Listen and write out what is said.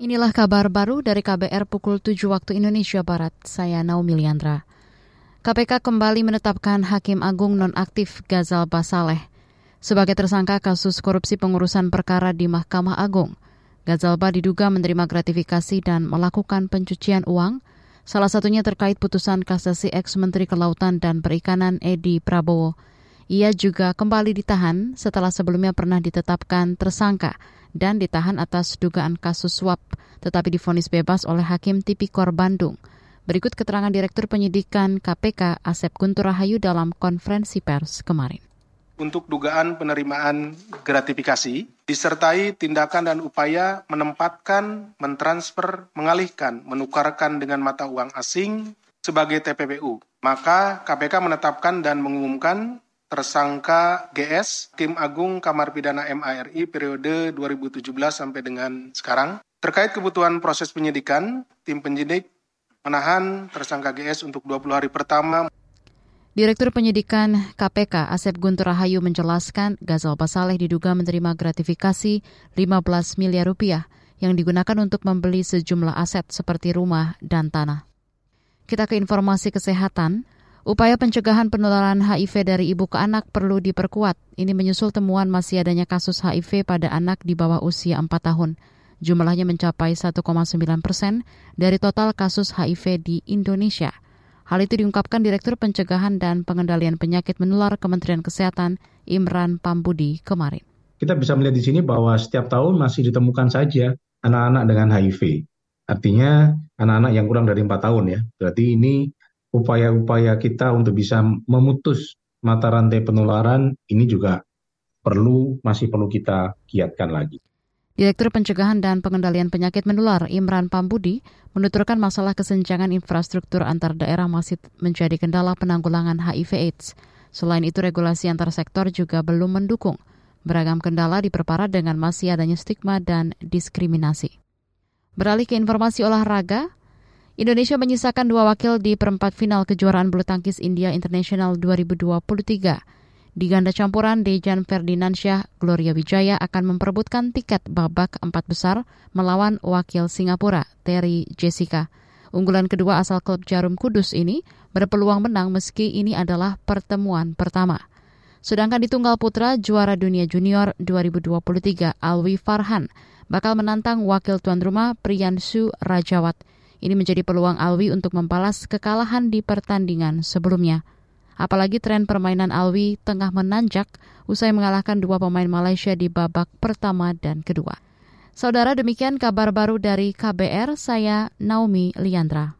Inilah kabar baru dari KBR pukul 7 waktu Indonesia Barat. Saya Naomi Liandra. KPK kembali menetapkan Hakim Agung nonaktif Gazal Basaleh sebagai tersangka kasus korupsi pengurusan perkara di Mahkamah Agung. Gazalba diduga menerima gratifikasi dan melakukan pencucian uang, salah satunya terkait putusan kasasi ex-Menteri Kelautan dan Perikanan Edi Prabowo. Ia juga kembali ditahan setelah sebelumnya pernah ditetapkan tersangka dan ditahan atas dugaan kasus suap, tetapi difonis bebas oleh Hakim Tipikor Bandung. Berikut keterangan Direktur Penyidikan KPK Asep Guntur Rahayu dalam konferensi pers kemarin. Untuk dugaan penerimaan gratifikasi, disertai tindakan dan upaya menempatkan, mentransfer, mengalihkan, menukarkan dengan mata uang asing sebagai TPPU. Maka KPK menetapkan dan mengumumkan tersangka GS, Tim Agung Kamar Pidana MARI periode 2017 sampai dengan sekarang. Terkait kebutuhan proses penyidikan, tim penyidik menahan tersangka GS untuk 20 hari pertama. Direktur Penyidikan KPK Asep Guntur Rahayu menjelaskan Gazal Basaleh diduga menerima gratifikasi 15 miliar rupiah yang digunakan untuk membeli sejumlah aset seperti rumah dan tanah. Kita ke informasi kesehatan. Upaya pencegahan penularan HIV dari ibu ke anak perlu diperkuat. Ini menyusul temuan masih adanya kasus HIV pada anak di bawah usia 4 tahun. Jumlahnya mencapai 1,9 persen dari total kasus HIV di Indonesia. Hal itu diungkapkan Direktur Pencegahan dan Pengendalian Penyakit Menular Kementerian Kesehatan Imran Pambudi kemarin. Kita bisa melihat di sini bahwa setiap tahun masih ditemukan saja anak-anak dengan HIV. Artinya anak-anak yang kurang dari 4 tahun ya. Berarti ini upaya-upaya kita untuk bisa memutus mata rantai penularan ini juga perlu masih perlu kita giatkan lagi. Direktur Pencegahan dan Pengendalian Penyakit Menular Imran Pambudi menuturkan masalah kesenjangan infrastruktur antar daerah masih menjadi kendala penanggulangan HIV/AIDS. Selain itu, regulasi antar sektor juga belum mendukung. Beragam kendala diperparah dengan masih adanya stigma dan diskriminasi. Beralih ke informasi olahraga, Indonesia menyisakan dua wakil di perempat final kejuaraan bulu tangkis India International 2023. Di ganda campuran, Dejan Ferdinandsyah Gloria Wijaya akan memperebutkan tiket babak empat besar melawan wakil Singapura, Terry Jessica. Unggulan kedua asal klub Jarum Kudus ini berpeluang menang meski ini adalah pertemuan pertama. Sedangkan di tunggal putra, juara dunia junior 2023 Alwi Farhan bakal menantang wakil tuan rumah Priyansu Rajawat. Ini menjadi peluang Alwi untuk membalas kekalahan di pertandingan sebelumnya. Apalagi tren permainan Alwi tengah menanjak usai mengalahkan dua pemain Malaysia di babak pertama dan kedua. Saudara demikian kabar baru dari KBR, saya Naomi Liandra.